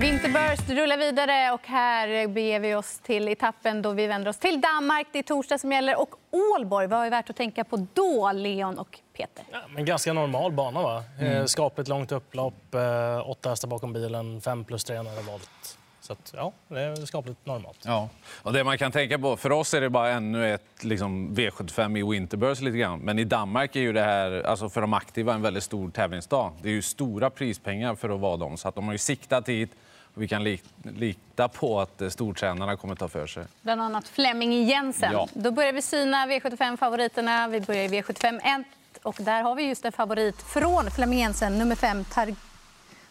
Vinterburst rullar vidare och här beger vi oss till etappen då vi vänder oss till Danmark. Det är torsdag som gäller och Ålborg. Vad är värt att tänka på då, Leon och Peter? Ja, men ganska normal bana. va? Mm. Skapligt långt upplopp, eh, åtta hästar bakom bilen, fem plus tre när det volt. Så att, ja, det är skapligt normalt. Ja. Och det man kan tänka på, för oss är det bara ännu ett liksom, V75 i Winterburst lite grann. Men i Danmark är ju det här, alltså för de aktiva, en väldigt stor tävlingsdag. Det är ju stora prispengar för att vara dem. Så att de har ju siktat hit vi kan lita på att eh, stortränarna kommer ta för sig. Bland annat Flemming Jensen. Ja. Då börjar vi syna V75-favoriterna. Vi börjar i V75 1 och där har vi just en favorit från Flemming Jensen, nummer 5, Tar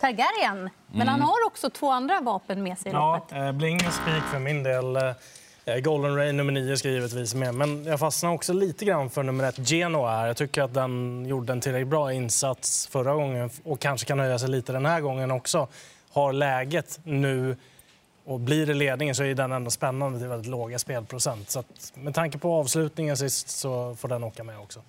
Targaryen. Men mm. han har också två andra vapen med sig i ja, loppet. Eh, blir ingen spik för min del. Eh, Golden Rain nummer 9 ska givetvis med. Men jag fastnar också lite grann för nummer 1, Genoa. Här. Jag tycker att den gjorde en tillräckligt bra insats förra gången och kanske kan höja sig lite den här gången också har läget nu och blir det ledningen så är den ändå spännande till väldigt låga spelprocent. Så att, med tanke på avslutningen sist så får den åka med också.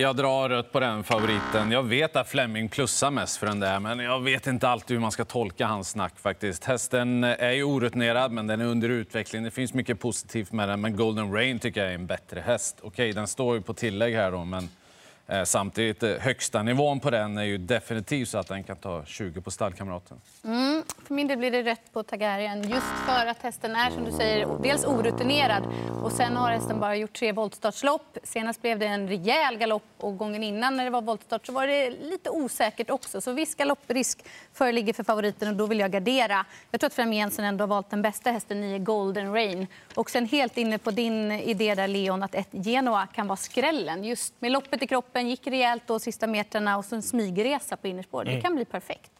Jag drar rött på den favoriten. Jag vet att Fleming plussar mest för den där, men jag vet inte alltid hur man ska tolka hans snack faktiskt. Hästen är ju orutinerad, men den är under utveckling. Det finns mycket positivt med den, men Golden Rain tycker jag är en bättre häst. Okej, den står ju på tillägg här då, men Eh, samtidigt, eh, högsta nivån på den är ju definitivt så att den kan ta 20 på stallkamraten. Mm, för min del blir det rätt på Targaryen just för att hästen är som du säger dels orutinerad och sen har hästen bara gjort tre voltstartslopp. Senast blev det en rejäl galopp och gången innan när det var voltstart så var det lite osäkert också. Så viss galopprisk föreligger för favoriten och då vill jag gardera. Jag tror att Frem Jensen ändå har valt den bästa hästen, 9 Golden Rain. Och sen helt inne på din idé där Leon att ett Genoa kan vara skrällen. Just med loppet i kroppen kroppen, gick rejält då sista metrarna och så en smygresa på innerspår. Det mm. kan bli perfekt.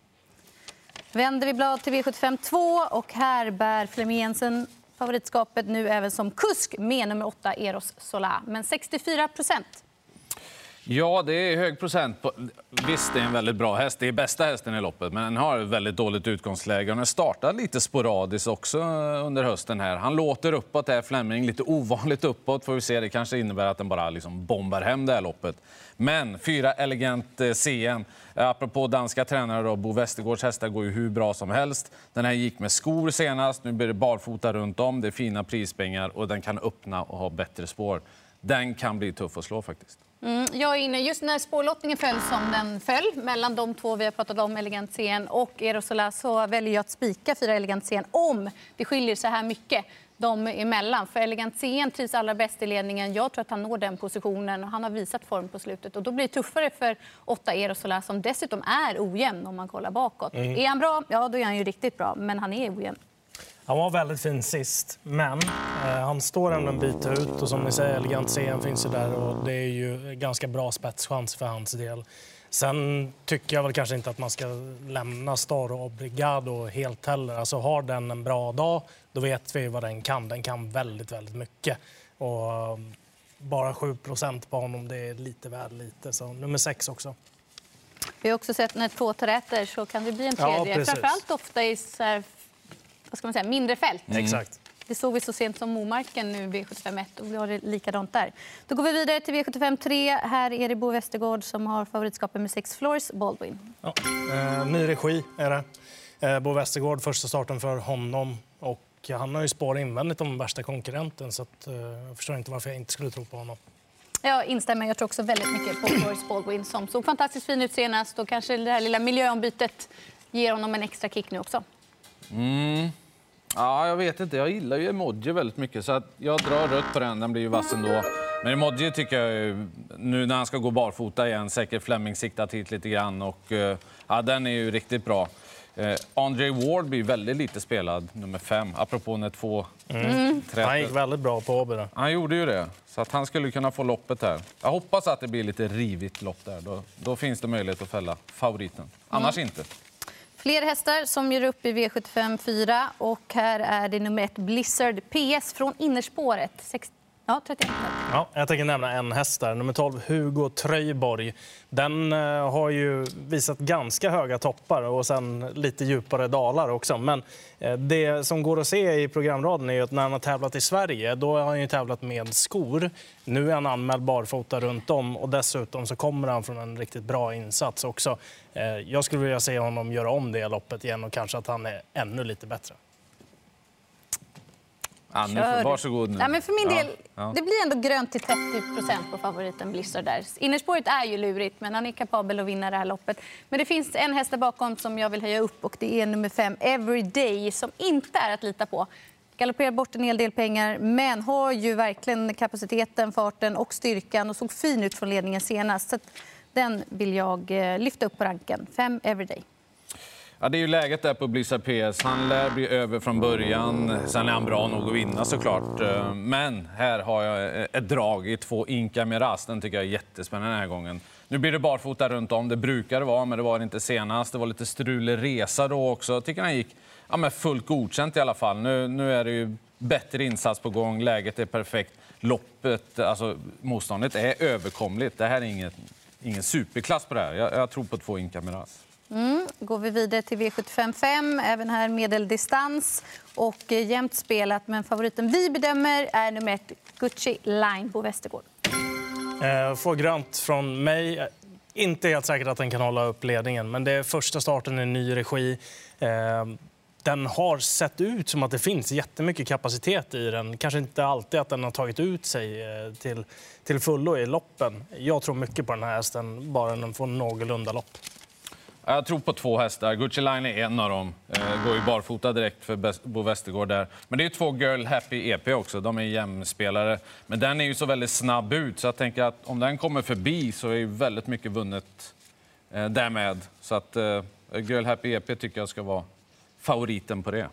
Vänder vi blad till V75 2 och här bär Flemming Jensen favoritskapet nu även som kusk med nummer 8 Eros Sola. Men 64 procent. Ja, det är hög procent. På... Visst, det är en väldigt bra häst. Det är bästa hästen i loppet, men den har ett väldigt dåligt utgångsläge. Den startar lite sporadiskt också eh, under hösten. här. Han låter uppåt, här, Fleming. Lite ovanligt uppåt. Får vi se. Det kanske innebär att den bara liksom bombar hem det här loppet. Men fyra elegant eh, CN. Apropå danska tränare, då, Bo Westergårds hästar går ju hur bra som helst. Den här gick med skor senast. Nu blir det barfota runt om. Det är fina prispengar och den kan öppna och ha bättre spår. Den kan bli tuff att slå faktiskt. Mm, jag är inne. Just när spårlottningen föll som den föll mellan de två vi har pratat om, Elegant CN och Erosola, så väljer jag att spika fyra Elegant CN om det skiljer så här mycket dem emellan. För Elegant CN trivs allra bäst i ledningen. Jag tror att han når den positionen och han har visat form på slutet. Och då blir det tuffare för åtta Erosola som dessutom är ojämn om man kollar bakåt. Mm. Är han bra? Ja, då är han ju riktigt bra. Men han är ojämn. Han var väldigt fin sist, men eh, han står ändå en bit ut. Och som ni säger, Elegant CN finns ju där och det är ju ganska bra spetschans för hans del. Sen tycker jag väl kanske inte att man ska lämna Star och Obrigado helt heller. Alltså har den en bra dag, då vet vi vad den kan. Den kan väldigt, väldigt mycket. Och um, bara 7% på honom, det är lite väl lite. Så nummer sex också. Vi har också sett när två tar äter så kan det bli en tredje. Ja, Framförallt ofta i så här, vad ska man säga, mindre fält. Mm. Exakt. Det såg vi så sent som Momarken nu V75 1 och vi har det likadant där. Då går vi vidare till V75 3. Här är det Bo Westergård som har favoritskapet med Six Floors Baldwin. Ja, eh, ny regi är det. Eh, Bo Westergård, första starten för honom. Och han har ju spår invändigt om värsta konkurrenten så att, eh, jag förstår inte varför jag inte skulle tro på honom. Jag instämmer. Jag tror också väldigt mycket på Floris Baldwin som såg fantastiskt fin ut senast. Och kanske det här lilla miljöombytet ger honom en extra kick nu också. Mm. Ja, jag vet inte. Jag gillar ju emoji väldigt mycket, så att jag drar rött på den. Den blir ju vass ändå. Men emoji tycker jag, nu när han ska gå barfota igen, säkert Fleming siktat hit lite grann. Och, eh, ja, den är ju riktigt bra. Eh, Andre Ward blir väldigt lite spelad, nummer fem, apropå när två... Mm. Han gick väldigt bra på Åby. Han gjorde ju det, så att han skulle kunna få loppet här. Jag hoppas att det blir lite rivigt lopp där. Då, då finns det möjlighet att fälla favoriten. Annars mm. inte. Fler hästar som gör upp i V75 4. Och här är det nummer ett Blizzard PS från innerspåret. 6, ja, 31 Ja, jag tänker nämna en häst där. Nummer 12, Hugo Tröjborg. Den eh, har ju visat ganska höga toppar och sen lite djupare dalar också. Men eh, det som går att se i programraden är att när han har tävlat i Sverige då har han ju tävlat med skor. Nu är han anmäld barfota runt om och dessutom så kommer han från en riktigt bra insats också. Eh, jag skulle vilja se honom göra om det loppet igen och kanske att han är ännu lite bättre. Anne, Kör. varsågod nu. Ja, men för min del, ja. Det blir ändå grönt till 30% på favoriten Blizzard. Där. Innerspåret är ju lurigt, men han är kapabel att vinna det här loppet. Men det finns en häst där bakom som jag vill höja upp och det är nummer 5, Everyday, som inte är att lita på. Galopperar bort en hel del pengar, men har ju verkligen kapaciteten, farten och styrkan och såg fin ut från ledningen senast. Så den vill jag eh, lyfta upp på ranken. 5 Everyday. Ja, det är ju läget där på Blizzard PS. Han lär bli över från början. Sen är han bra nog att vinna såklart. Eh, men här har jag eh, ett drag i två Inka Miraz. Den tycker jag är jättespännande den här gången. Nu blir det barfota runt om. Det brukar det vara, men det var det inte senast. Det var lite strulig resa då också. Jag tycker han gick ja, men fullt godkänt i alla fall. Nu, nu är det ju bättre insats på gång. Läget är perfekt. Loppet, alltså motståndet är överkomligt. Det här är inget, ingen superklass på det här. Jag, jag tror på två Inka Miraz. Mm. Går vi vidare till V755, även här medeldistans och eh, jämnt spelat. Men favoriten vi bedömer är nummer ett, Gucci Line på Västergård. Eh, får grönt från mig. Eh, inte helt säkert att den kan hålla upp ledningen, men det är första starten i ny regi. Eh, den har sett ut som att det finns jättemycket kapacitet i den. Kanske inte alltid att den har tagit ut sig eh, till, till fullo i loppen. Jag tror mycket på den här hästen, bara den får någorlunda lopp. Jag tror på två hästar. Gucci Line är en av dem. Eh, går ju barfota direkt för Bo Westergård där. Men det är två Girl Happy EP också. De är jämnspelare. Men den är ju så väldigt snabb ut så jag tänker att om den kommer förbi så är ju väldigt mycket vunnet eh, därmed. Så att eh, Girl Happy EP tycker jag ska vara favoriten på det.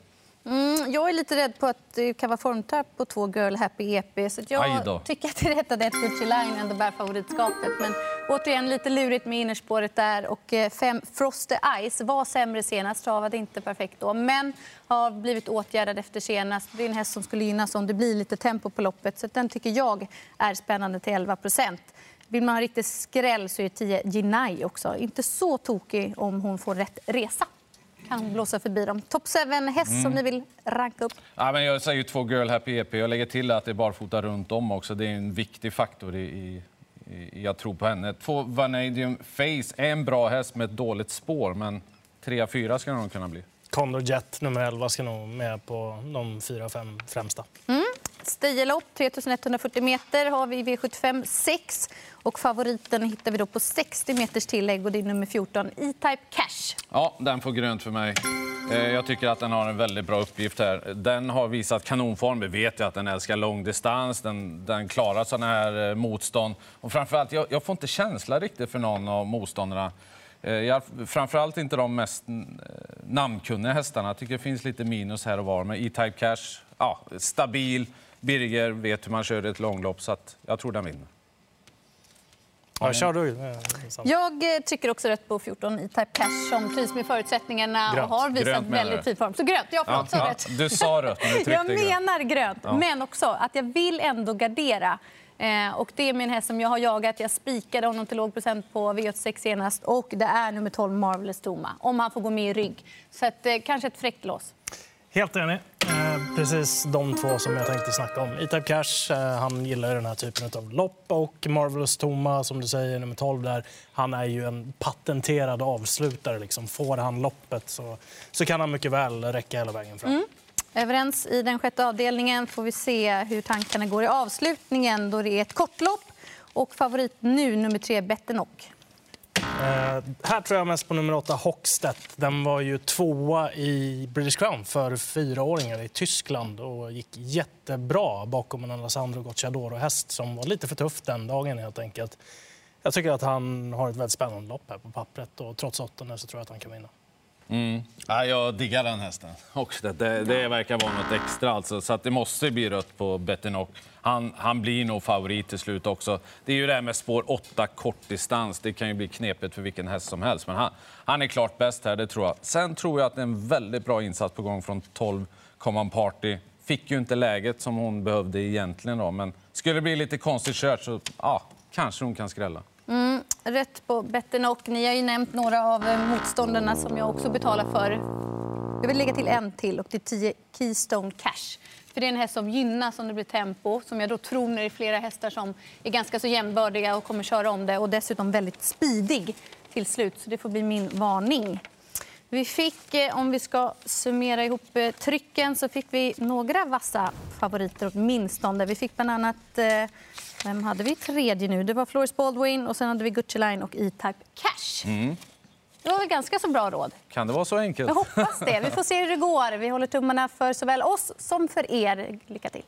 Mm, jag är lite rädd på att det kan vara formtapp på två Girl Happy EP. Så jag tycker att det är rätt att ett Gucci Line ändå bär favoritskapet. Men återigen lite lurigt med innerspåret där. Och eh, fem Frosty Ice var sämre senast, travade inte perfekt då. Men har blivit åtgärdad efter senast. Det är en häst som skulle gynnas om det blir lite tempo på loppet. Så den tycker jag är spännande till 11% Vill man ha riktigt skräll så är 10 Ginai också. Inte så tokig om hon får rätt resa kan blåsa förbi dem. Top 7 häst mm. som ni vill ranka upp? Ja, men jag säger två Girl Happy EP. Jag lägger till att det är barfota runt om också. Det är en viktig faktor i jag tror på henne. Två Vanadium Face är en bra häst med ett dåligt spår, men 3-4 ska de kunna bli. Condor Jet nummer 11 ska nog med på de 4-5 främsta. Mm. Stejelopp, 3140 meter har vi i V75 6. Och favoriten hittar vi då på 60 meters tillägg och det är nummer 14, E-Type Cash. Ja, den får grönt för mig. Eh, jag tycker att den har en väldigt bra uppgift här. Den har visat kanonform. Vi vet ju att den älskar långdistans. Den, den klarar sådana här eh, motstånd. Och framförallt, jag, jag får inte känsla riktigt för någon av motståndarna. Eh, jag, framförallt inte de mest namnkunniga hästarna. Jag tycker det finns lite minus här och var. Men E-Type Cash, ja, stabil. Birger vet hur man kör ett långlopp, så jag tror den vinner. Ja, kör du. Jag eh, tycker också rätt på 14 i Type Cash som trivs med förutsättningarna grönt. och har visat grönt väldigt fin form. Så grönt, jag får ja, också ja, rätt. Du sa rött, men Jag menar grönt, ja. men också att jag vill ändå gardera. Eh, och det är min häst som jag har jagat. Jag spikade honom till låg procent på V86 senast och det är nummer 12 Marvelous Toma. Om han får gå med i rygg. Så att, eh, kanske ett fräckt lås. Helt enig. Eh, precis de två som jag tänkte snacka om. E-Type Cash, eh, han gillar den här typen av lopp. Och Marvelous Toma, som du säger, nummer 12 där, han är ju en patenterad avslutare. Liksom. Får han loppet så, så kan han mycket väl räcka hela vägen fram. Mm. Överens i den sjätte avdelningen får vi se hur tankarna går i avslutningen då det är ett kortlopp. Och favorit nu, nummer tre, Bettenock. Eh, här tror jag mest på nummer åtta, Hockstedt. Den var ju tvåa i British Crown för fyraåringar i Tyskland och gick jättebra bakom en Alessandro Gocciadoro-häst som var lite för tuff den dagen helt enkelt. Jag tycker att han har ett väldigt spännande lopp här på pappret och trots åttonde så tror jag att han kan vinna. Mm. Ja, jag diggar den hästen. Hockstedt. Det, det verkar vara något extra alltså, så att det måste bli rött på Bettenok. Han, han blir nog favorit till slut också. Det är ju det här med spår 8 kortdistans. Det kan ju bli knepigt för vilken häst som helst. Men han, han är klart bäst här, det tror jag. Sen tror jag att det är en väldigt bra insats på gång från 12 Common Party. Fick ju inte läget som hon behövde egentligen då, men Skulle det bli lite konstigt kört så ja, kanske hon kan skrälla. Mm, rätt på Bettenok. Ni har ju nämnt några av eh, motståndarna som jag också betalar för. Jag vill lägga till en till och det är 10 Keystone Cash. För det är en häst som gynnas om det blir tempo, som jag då tror när det är flera hästar som är ganska så jämnbördiga och kommer köra om det och dessutom väldigt speedig till slut. Så det får bli min varning. Vi fick, eh, om vi ska summera ihop eh, trycken, så fick vi några vassa favoriter åtminstone. Vi fick bland annat, eh, vem hade vi tredje nu? Det var Floris Baldwin och sen hade vi Gucci Line och E-Type Cash. Mm. Det var väl ganska så bra råd. Kan det vara så enkelt? Jag hoppas det. Vi får se hur det går. Vi håller tummarna för såväl oss som för er. Lycka till.